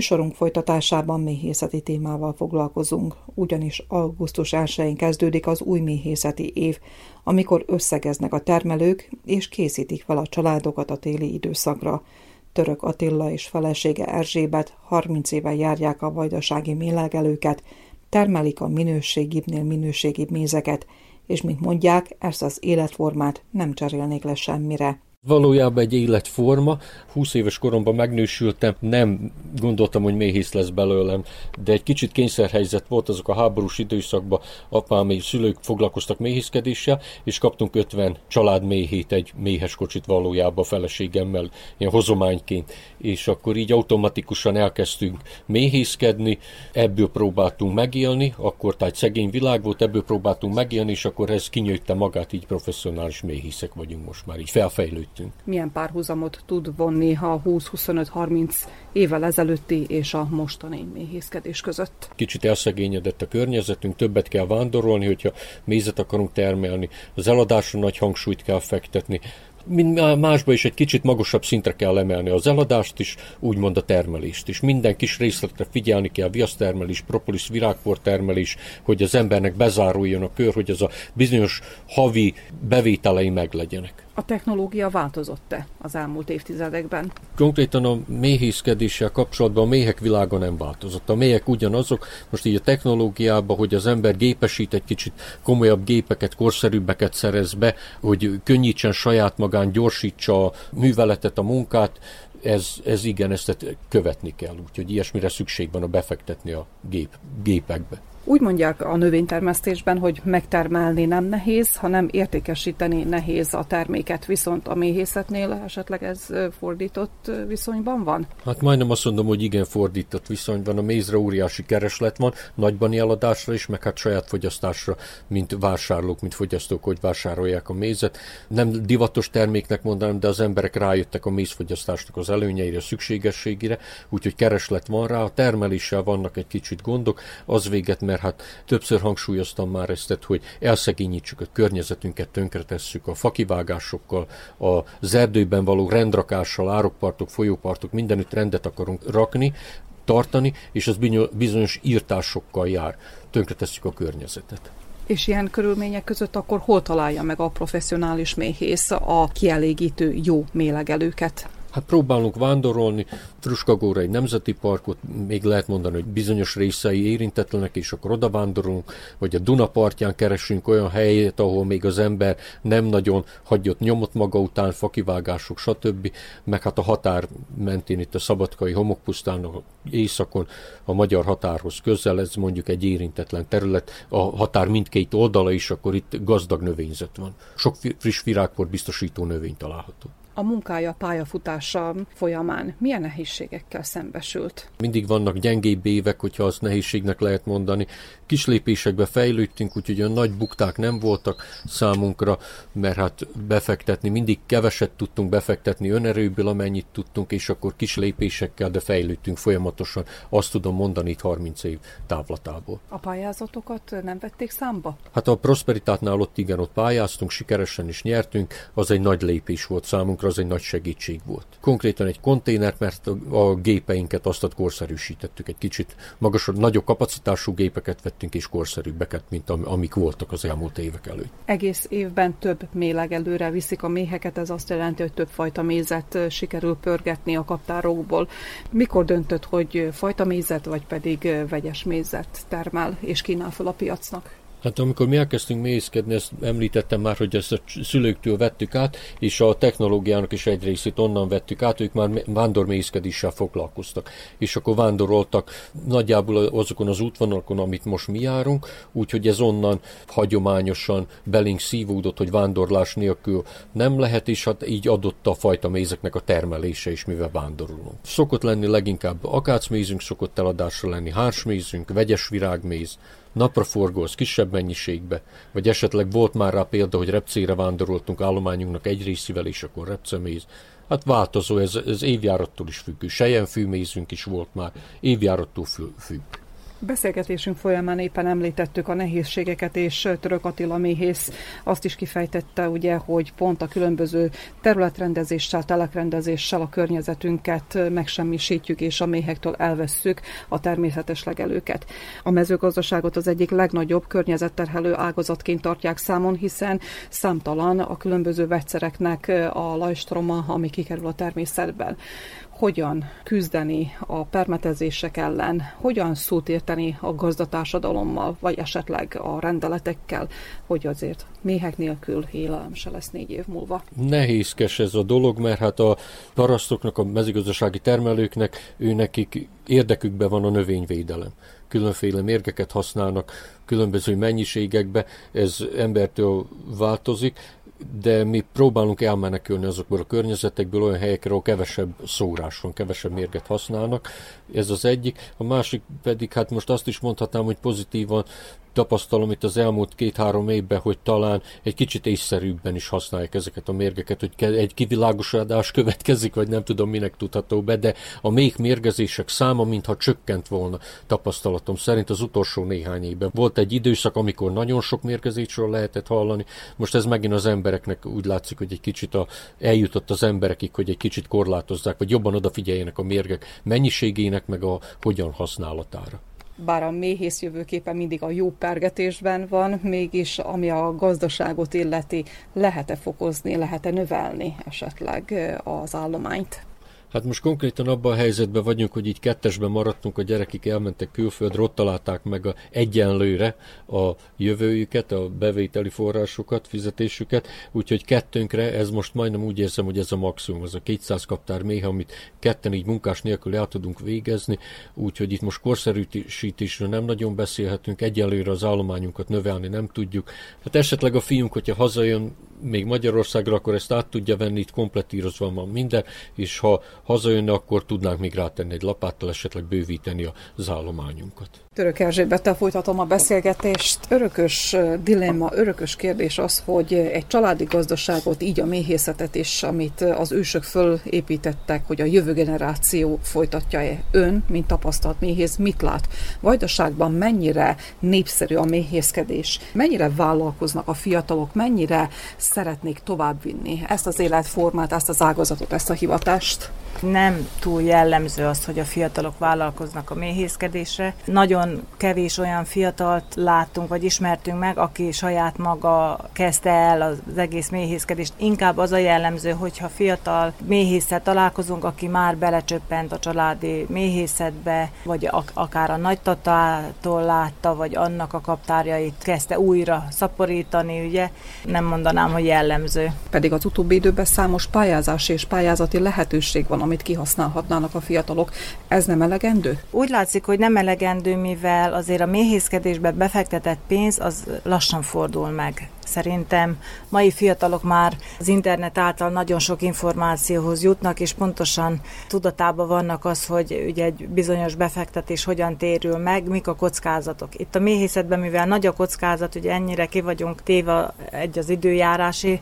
Műsorunk folytatásában méhészeti témával foglalkozunk, ugyanis augusztus 1-én kezdődik az új méhészeti év, amikor összegeznek a termelők és készítik fel a családokat a téli időszakra. Török Attila és felesége Erzsébet 30 éve járják a vajdasági mélegelőket, termelik a minőségibbnél minőségibb mézeket, és mint mondják, ezt az életformát nem cserélnék le semmire. Valójában egy életforma. 20 éves koromban megnősültem, nem gondoltam, hogy méhész lesz belőlem, de egy kicsit kényszerhelyzet volt azok a háborús időszakban, apám és szülők foglalkoztak méhészkedéssel, és kaptunk 50 család méhét, egy méhes kocsit valójában a feleségemmel, ilyen hozományként, és akkor így automatikusan elkezdtünk méhészkedni, ebből próbáltunk megélni, akkor tehát szegény világ volt, ebből próbáltunk megélni, és akkor ez kinyőtte magát, így professzionális méhészek vagyunk most már, így felfejlődtünk előttünk. Milyen párhuzamot tud vonni a 20-25-30 évvel ezelőtti és a mostani méhészkedés között? Kicsit elszegényedett a környezetünk, többet kell vándorolni, hogyha mézet akarunk termelni, az eladásra nagy hangsúlyt kell fektetni, mint másba is egy kicsit magasabb szintre kell emelni az eladást is, úgymond a termelést is. Minden kis részletre figyelni kell, viasztermelés, propolis, virágpor termelés, hogy az embernek bezáruljon a kör, hogy az a bizonyos havi bevételei meglegyenek. A technológia változott-e az elmúlt évtizedekben? Konkrétan a méhészkedéssel kapcsolatban a méhek világa nem változott. A méhek ugyanazok, most így a technológiában, hogy az ember gépesít egy kicsit komolyabb gépeket, korszerűbbeket szerez be, hogy könnyítsen saját magán, gyorsítsa a műveletet, a munkát, ez, ez igen, ezt követni kell, úgyhogy ilyesmire szükség van a befektetni a gép, gépekbe. Úgy mondják a növénytermesztésben, hogy megtermelni nem nehéz, hanem értékesíteni nehéz a terméket, viszont a méhészetnél esetleg ez fordított viszonyban van? Hát majdnem azt mondom, hogy igen, fordított viszonyban. A mézre óriási kereslet van, nagyban eladásra is, meg hát saját fogyasztásra, mint vásárlók, mint fogyasztók, hogy vásárolják a mézet. Nem divatos terméknek mondanám, de az emberek rájöttek a mézfogyasztásnak az előnyeire, szükségességére, úgyhogy kereslet van rá, a termeléssel vannak egy kicsit gondok, az véget, mert mert hát többször hangsúlyoztam már ezt, hogy elszegényítsük a környezetünket, tönkretesszük a fakivágásokkal, az erdőben való rendrakással, árokpartok, folyópartok, mindenütt rendet akarunk rakni, tartani, és az bizonyos írtásokkal jár. Tönkretesszük a környezetet. És ilyen körülmények között akkor hol találja meg a professzionális méhész a kielégítő jó mélegelőket? Hát próbálunk vándorolni, Truskagóra egy nemzeti parkot, még lehet mondani, hogy bizonyos részei érintetlenek, és akkor oda vándorolunk, vagy a Duna partján keresünk olyan helyet, ahol még az ember nem nagyon hagyott nyomot maga után, fakivágások, stb. Meg hát a határ mentén itt a Szabadkai homokpusztán, a északon, a magyar határhoz közel, ez mondjuk egy érintetlen terület, a határ mindkét oldala is, akkor itt gazdag növényzet van. Sok friss virágpor biztosító növény található a munkája, pályafutása folyamán milyen nehézségekkel szembesült? Mindig vannak gyengébb évek, hogyha azt nehézségnek lehet mondani. Kis lépésekbe fejlődtünk, úgyhogy a nagy bukták nem voltak számunkra, mert hát befektetni, mindig keveset tudtunk befektetni önerőből, amennyit tudtunk, és akkor kis lépésekkel, de fejlődtünk folyamatosan. Azt tudom mondani itt 30 év távlatából. A pályázatokat nem vették számba? Hát a Prosperitátnál ott igen, ott pályáztunk, sikeresen is nyertünk, az egy nagy lépés volt számunkra az egy nagy segítség volt. Konkrétan egy konténer, mert a, a gépeinket azt korszerűsítettük egy kicsit. Magasabb, nagyobb kapacitású gépeket vettünk és korszerűbbeket, mint am, amik voltak az elmúlt évek előtt. Egész évben több méleg előre viszik a méheket, ez azt jelenti, hogy több fajta mézet sikerül pörgetni a kaptárokból. Mikor döntött, hogy fajta mézet, vagy pedig vegyes mézet termel és kínál fel a piacnak? Hát amikor mi elkezdtünk mélyszkedni, ezt említettem már, hogy ezt a szülőktől vettük át, és a technológiának is egy részét onnan vettük át, ők már vándormélyszkedéssel foglalkoztak. És akkor vándoroltak nagyjából azokon az útvonalakon, amit most mi járunk, úgyhogy ez onnan hagyományosan belénk szívódott, hogy vándorlás nélkül nem lehet, és hát így adott a fajta mézeknek a termelése is, mivel vándorolunk. Szokott lenni leginkább akácmézünk, szokott eladásra lenni hársmézünk, vegyes virágméz, napraforgó az kisebb mennyiségbe, vagy esetleg volt már rá példa, hogy repcére vándoroltunk állományunknak egy részével, és akkor repceméz. Hát változó, ez, ez évjárattól is függő. Sejen fűmézünk is volt már, évjárattól függ. Beszélgetésünk folyamán éppen említettük a nehézségeket, és Török Attila méhész azt is kifejtette, ugye, hogy pont a különböző területrendezéssel, telekrendezéssel a környezetünket megsemmisítjük, és a méhektől elvesszük a természetes legelőket. A mezőgazdaságot az egyik legnagyobb környezetterhelő ágazatként tartják számon, hiszen számtalan a különböző vegyszereknek a lajstroma, ami kikerül a természetben hogyan küzdeni a permetezések ellen, hogyan szót érteni a gazdatársadalommal, vagy esetleg a rendeletekkel, hogy azért méhek nélkül élelem se lesz négy év múlva. Nehézkes ez a dolog, mert hát a parasztoknak, a mezőgazdasági termelőknek, ő nekik érdekükben van a növényvédelem. Különféle mérgeket használnak különböző mennyiségekbe, ez embertől változik, de mi próbálunk elmenekülni azokból a környezetekből olyan helyekre, ahol kevesebb szórás van, kevesebb mérget használnak. Ez az egyik. A másik pedig, hát most azt is mondhatnám, hogy pozitívan tapasztalom itt az elmúlt két-három évben, hogy talán egy kicsit észszerűbben is használják ezeket a mérgeket, hogy egy kivilágosodás következik, vagy nem tudom minek tudható be, de a még mérgezések száma mintha csökkent volna tapasztalatom szerint az utolsó néhány évben. Volt egy időszak, amikor nagyon sok mérgezésről lehetett hallani, most ez megint az embereknek úgy látszik, hogy egy kicsit a, eljutott az emberekig, hogy egy kicsit korlátozzák, vagy jobban odafigyeljenek a mérgek mennyiségének, meg a hogyan használatára bár a méhész jövőképe mindig a jó pergetésben van, mégis ami a gazdaságot illeti, lehet-e fokozni, lehet-e növelni esetleg az állományt? Hát most konkrétan abban a helyzetben vagyunk, hogy így kettesben maradtunk, a gyerekek elmentek külföldre, ott találták meg a egyenlőre a jövőjüket, a bevételi forrásokat, fizetésüket, úgyhogy kettőnkre ez most majdnem úgy érzem, hogy ez a maximum, az a 200 kaptár méha, amit ketten így munkás nélkül el tudunk végezni, úgyhogy itt most korszerűsítésről nem nagyon beszélhetünk, egyelőre az állományunkat növelni nem tudjuk. Hát esetleg a fiunk, hogyha hazajön, még Magyarországra, akkor ezt át tudja venni, itt kompletírozva van minden, és ha hazajönne, akkor tudnánk még rátenni egy lapáttal, esetleg bővíteni az állományunkat. Török Erzsébettel folytatom a beszélgetést. Örökös dilemma, örökös kérdés az, hogy egy családi gazdaságot, így a méhészetet is, amit az ősök fölépítettek, hogy a jövő generáció folytatja-e ön, mint tapasztalt méhész, mit lát? Vajdaságban mennyire népszerű a méhészkedés? Mennyire vállalkoznak a fiatalok? Mennyire szeretnék továbbvinni ezt az életformát, ezt az ágazatot, ezt a hivatást? Nem túl jellemző az, hogy a fiatalok vállalkoznak a méhészkedésre. Nagyon kevés olyan fiatalt láttunk, vagy ismertünk meg, aki saját maga kezdte el az egész méhészkedést. Inkább az a jellemző, hogyha fiatal méhészet találkozunk, aki már belecsöppent a családi méhészetbe, vagy akár a nagytatától látta, vagy annak a kaptárjait kezdte újra szaporítani, ugye? Nem mondanám, hogy jellemző. Pedig az utóbbi időben számos pályázás és pályázati lehetőség van, amit kihasználhatnának a fiatalok. Ez nem elegendő? Úgy látszik, hogy nem elegendő, mivel azért a méhészkedésbe befektetett pénz az lassan fordul meg. Szerintem mai fiatalok már az internet által nagyon sok információhoz jutnak, és pontosan tudatában vannak az, hogy ugye egy bizonyos befektetés hogyan térül meg, mik a kockázatok. Itt a méhészetben, mivel nagy a kockázat, ugye ennyire ki vagyunk téve egy az időjárási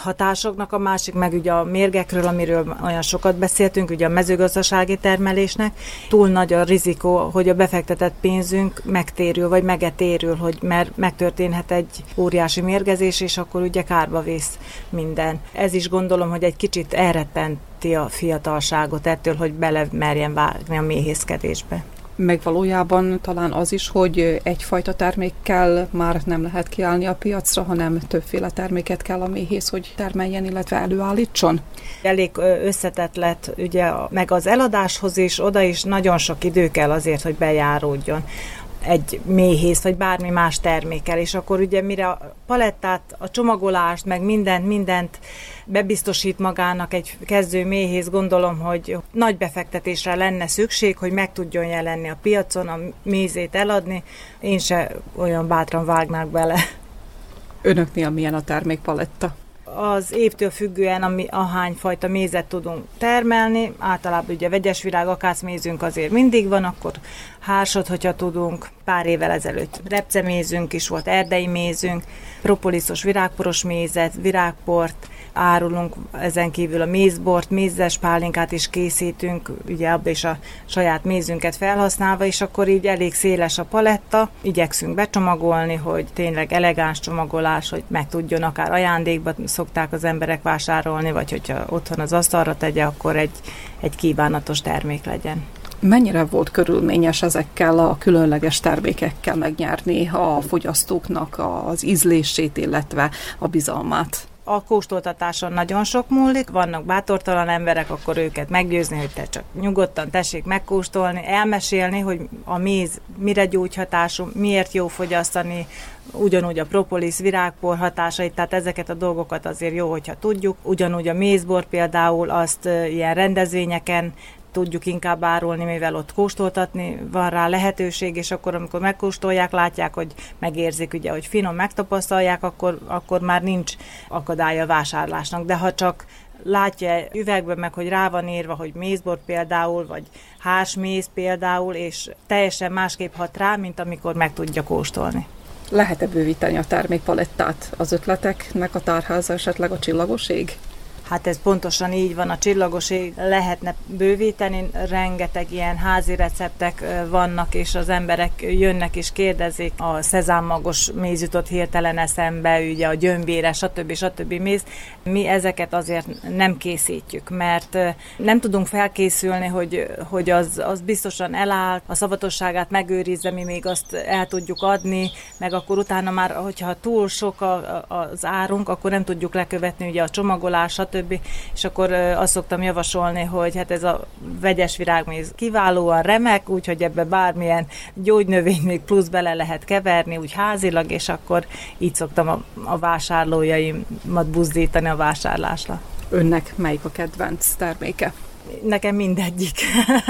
hatásoknak, a másik meg ugye a mérgekről, amiről olyan sokat beszéltünk, ugye a mezőgazdasági termelésnek. Túl nagy a rizikó, hogy a befektetett pénzünk megtérül, vagy megetérül, hogy mert megtörténhet egy óriási mérgezés, és akkor ugye kárba vész minden. Ez is gondolom, hogy egy kicsit elrettenti a fiatalságot ettől, hogy bele merjen vágni a méhészkedésbe meg valójában talán az is, hogy egyfajta termékkel már nem lehet kiállni a piacra, hanem többféle terméket kell a méhész, hogy termeljen, illetve előállítson? Elég összetett lett, ugye, meg az eladáshoz is, oda is nagyon sok idő kell azért, hogy bejáródjon egy méhész, vagy bármi más termékkel, és akkor ugye mire a palettát, a csomagolást, meg mindent, mindent bebiztosít magának egy kezdő méhész, gondolom, hogy nagy befektetésre lenne szükség, hogy meg tudjon jelenni a piacon, a mézét eladni. Én se olyan bátran vágnák bele. Önöknél milyen a termékpaletta? Az évtől függően, ami, ahány fajta mézet tudunk termelni, általában ugye vegyes virág, akácmézünk azért mindig van, akkor hársot, hogyha tudunk. Pár évvel ezelőtt repcemézünk is volt, erdei mézünk, propoliszos virágporos mézet, virágport, árulunk, ezen kívül a mézbort, mézes pálinkát is készítünk, ugye abban is a saját mézünket felhasználva, és akkor így elég széles a paletta, igyekszünk becsomagolni, hogy tényleg elegáns csomagolás, hogy meg tudjon akár ajándékba szokták az emberek vásárolni, vagy hogyha otthon az asztalra tegye, akkor egy, egy kívánatos termék legyen. Mennyire volt körülményes ezekkel a különleges termékekkel megnyerni a fogyasztóknak az ízlését, illetve a bizalmát? A kóstoltatáson nagyon sok múlik, vannak bátortalan emberek, akkor őket meggyőzni, hogy te csak nyugodtan tessék megkóstolni, elmesélni, hogy a méz mire gyógyhatású, miért jó fogyasztani, ugyanúgy a propolis, virágpor hatásait, tehát ezeket a dolgokat azért jó, hogyha tudjuk. Ugyanúgy a mézbor például azt ilyen rendezvényeken tudjuk inkább árulni, mivel ott kóstoltatni van rá lehetőség, és akkor amikor megkóstolják, látják, hogy megérzik, ugye, hogy finom megtapasztalják, akkor, akkor már nincs akadálya a vásárlásnak. De ha csak látja üvegben meg, hogy rá van írva, hogy mézbor például, vagy hásméz például, és teljesen másképp hat rá, mint amikor meg tudja kóstolni. Lehet-e bővíteni a termékpalettát az ötleteknek a tárháza esetleg a csillagoség? Hát ez pontosan így van, a csillagoség lehetne bővíteni, rengeteg ilyen házi receptek vannak, és az emberek jönnek és kérdezik, a szezámmagos méz jutott hirtelen eszembe, ugye a gyömbére, stb. stb. méz. Mi ezeket azért nem készítjük, mert nem tudunk felkészülni, hogy, hogy az, az biztosan eláll, a szavatosságát megőrizze, mi még azt el tudjuk adni, meg akkor utána már, hogyha túl sok a, az árunk, akkor nem tudjuk lekövetni ugye a csomagolás, stb stb. És akkor azt szoktam javasolni, hogy hát ez a vegyes virágméz kiválóan remek, úgyhogy ebbe bármilyen gyógynövény még plusz bele lehet keverni, úgy házilag, és akkor így szoktam a, a vásárlójaimat buzdítani a vásárlásra. Önnek melyik a kedvenc terméke? nekem mindegyik.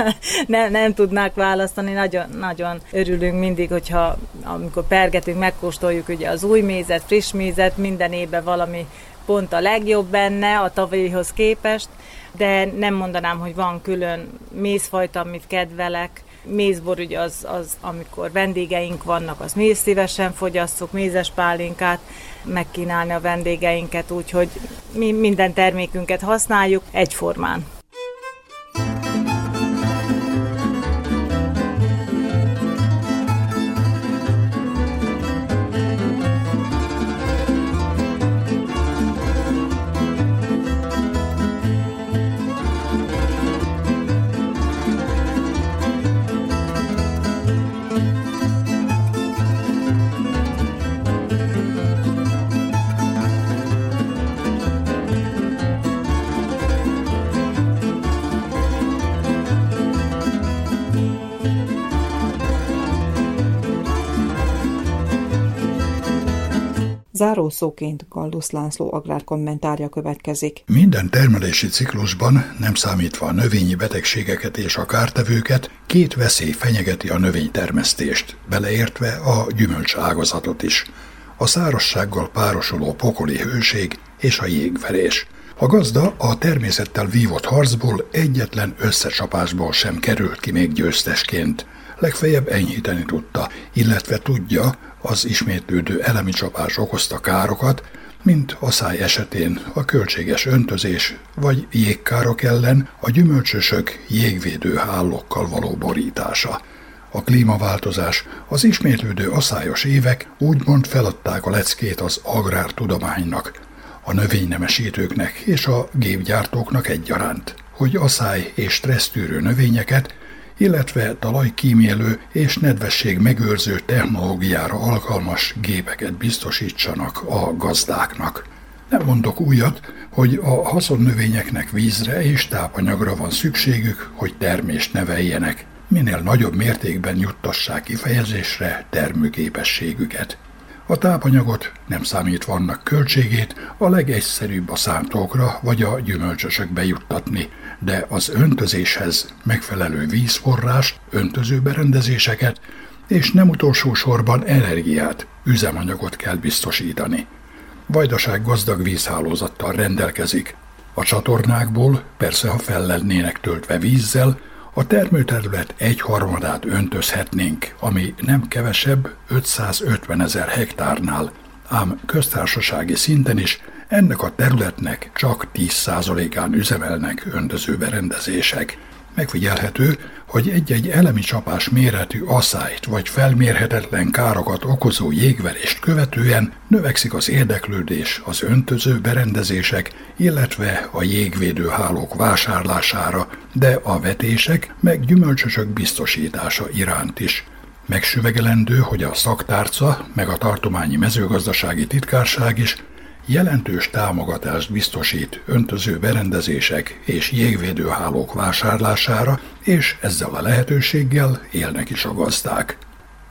nem, nem tudnák választani, nagyon, nagyon örülünk mindig, hogyha amikor pergetünk, megkóstoljuk ugye az új mézet, friss mézet, minden évben valami pont a legjobb benne a tavalyihoz képest, de nem mondanám, hogy van külön mézfajta, amit kedvelek. Mézbor ugye az, az, amikor vendégeink vannak, az méz szívesen fogyasszuk, mézes pálinkát megkínálni a vendégeinket, úgyhogy mi minden termékünket használjuk egyformán. Zárószóként Gallusz László agrárkommentárja következik. Minden termelési ciklusban, nem számítva a növényi betegségeket és a kártevőket, két veszély fenyegeti a növénytermesztést, beleértve a gyümölcs ágazatot is. A szárassággal párosuló pokoli hőség és a jégverés. A gazda a természettel vívott harcból egyetlen összecsapásból sem került ki még győztesként. Legfeljebb enyhíteni tudta, illetve tudja, az ismétlődő elemi csapás okozta károkat, mint a száj esetén a költséges öntözés vagy jégkárok ellen a gyümölcsösök jégvédő hálókkal való borítása. A klímaváltozás, az ismétlődő aszályos évek úgymond feladták a leckét az agrártudománynak, a növénynemesítőknek és a gépgyártóknak egyaránt, hogy asszály és stressztűrő növényeket illetve talajkímélő és nedvesség megőrző technológiára alkalmas gépeket biztosítsanak a gazdáknak. Nem mondok újat, hogy a haszonnövényeknek vízre és tápanyagra van szükségük, hogy termést neveljenek, minél nagyobb mértékben juttassák kifejezésre termőképességüket. A tápanyagot, nem számítva annak költségét, a legegyszerűbb a szántókra vagy a gyümölcsösökbe juttatni, de az öntözéshez megfelelő vízforrást, öntözőberendezéseket és nem utolsó sorban energiát, üzemanyagot kell biztosítani. Vajdaság gazdag vízhálózattal rendelkezik. A csatornákból, persze ha fel lennének töltve vízzel, a termőterület egy harmadát öntözhetnénk, ami nem kevesebb 550 ezer hektárnál, ám köztársasági szinten is ennek a területnek csak 10%-án üzemelnek öntözőberendezések. Megfigyelhető, hogy egy-egy elemi csapás méretű asszályt vagy felmérhetetlen károkat okozó jégverést követően növekszik az érdeklődés az öntöző berendezések, illetve a jégvédőhálók vásárlására, de a vetések meg gyümölcsösök biztosítása iránt is. Megsüvegelendő, hogy a szaktárca meg a tartományi mezőgazdasági titkárság is jelentős támogatást biztosít öntöző berendezések és jégvédőhálók vásárlására, és ezzel a lehetőséggel élnek is a gazdák.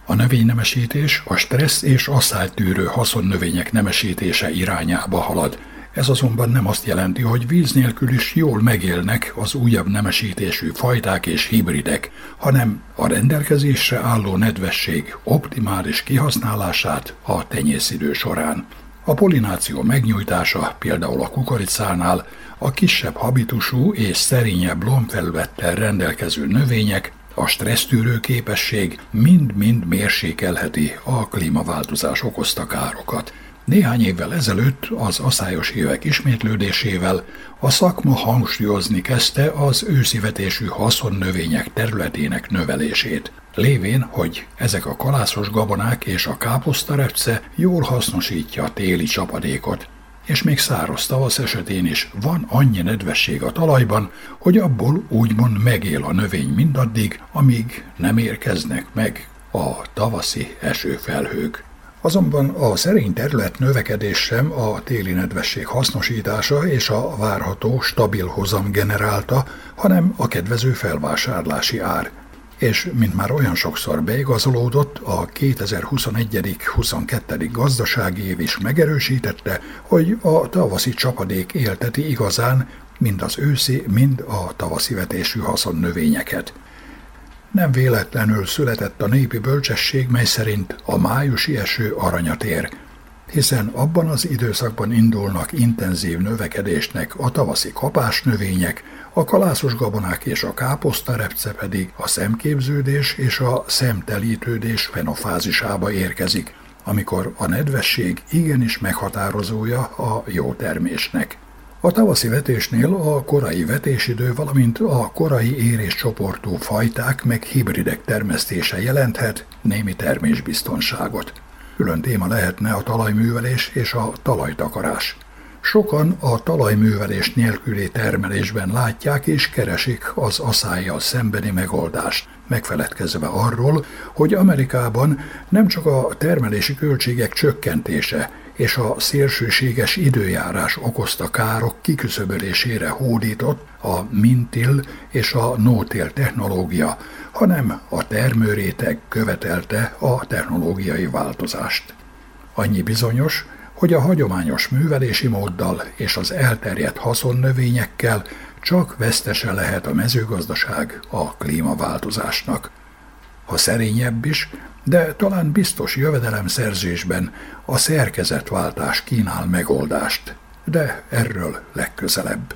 A növénynemesítés a stressz és asszálytűrő haszonnövények nemesítése irányába halad. Ez azonban nem azt jelenti, hogy víz nélkül is jól megélnek az újabb nemesítésű fajták és hibridek, hanem a rendelkezésre álló nedvesség optimális kihasználását a tenyészidő során. A polináció megnyújtása például a kukoricánál a kisebb habitusú és szerényebb lombfelülettel rendelkező növények a stressztűrő képesség mind-mind mérsékelheti a klímaváltozás okozta károkat. Néhány évvel ezelőtt az aszályos évek ismétlődésével a szakma hangsúlyozni kezdte az őszivetésű haszonnövények területének növelését lévén, hogy ezek a kalászos gabonák és a káposztarepce jól hasznosítja a téli csapadékot, és még száraz tavasz esetén is van annyi nedvesség a talajban, hogy abból úgymond megél a növény mindaddig, amíg nem érkeznek meg a tavaszi esőfelhők. Azonban a szerény terület növekedés sem a téli nedvesség hasznosítása és a várható stabil hozam generálta, hanem a kedvező felvásárlási ár – és mint már olyan sokszor beigazolódott, a 2021-22. gazdasági év is megerősítette, hogy a tavaszi csapadék élteti igazán mind az őszi, mind a tavaszi vetésű haszonnövényeket. Nem véletlenül született a népi bölcsesség, mely szerint a májusi eső aranyat ér, hiszen abban az időszakban indulnak intenzív növekedésnek a tavaszi kapásnövények, a kalászos gabonák és a káposztarepce pedig a szemképződés és a szemtelítődés fenofázisába érkezik, amikor a nedvesség igenis meghatározója a jó termésnek. A tavaszi vetésnél a korai vetésidő, valamint a korai éréscsoportú fajták meg hibridek termesztése jelenthet némi termésbiztonságot. Külön téma lehetne a talajművelés és a talajtakarás. Sokan a talajművelés nélküli termelésben látják és keresik az aszályjal szembeni megoldást, megfeledkezve arról, hogy Amerikában nem csak a termelési költségek csökkentése és a szélsőséges időjárás okozta károk kiküszöbölésére hódított a mintil és a nótél technológia, hanem a termőréteg követelte a technológiai változást. Annyi bizonyos, hogy a hagyományos művelési móddal és az elterjedt haszonnövényekkel csak vesztese lehet a mezőgazdaság a klímaváltozásnak. Ha szerényebb is, de talán biztos jövedelemszerzésben a szerkezetváltás kínál megoldást, de erről legközelebb.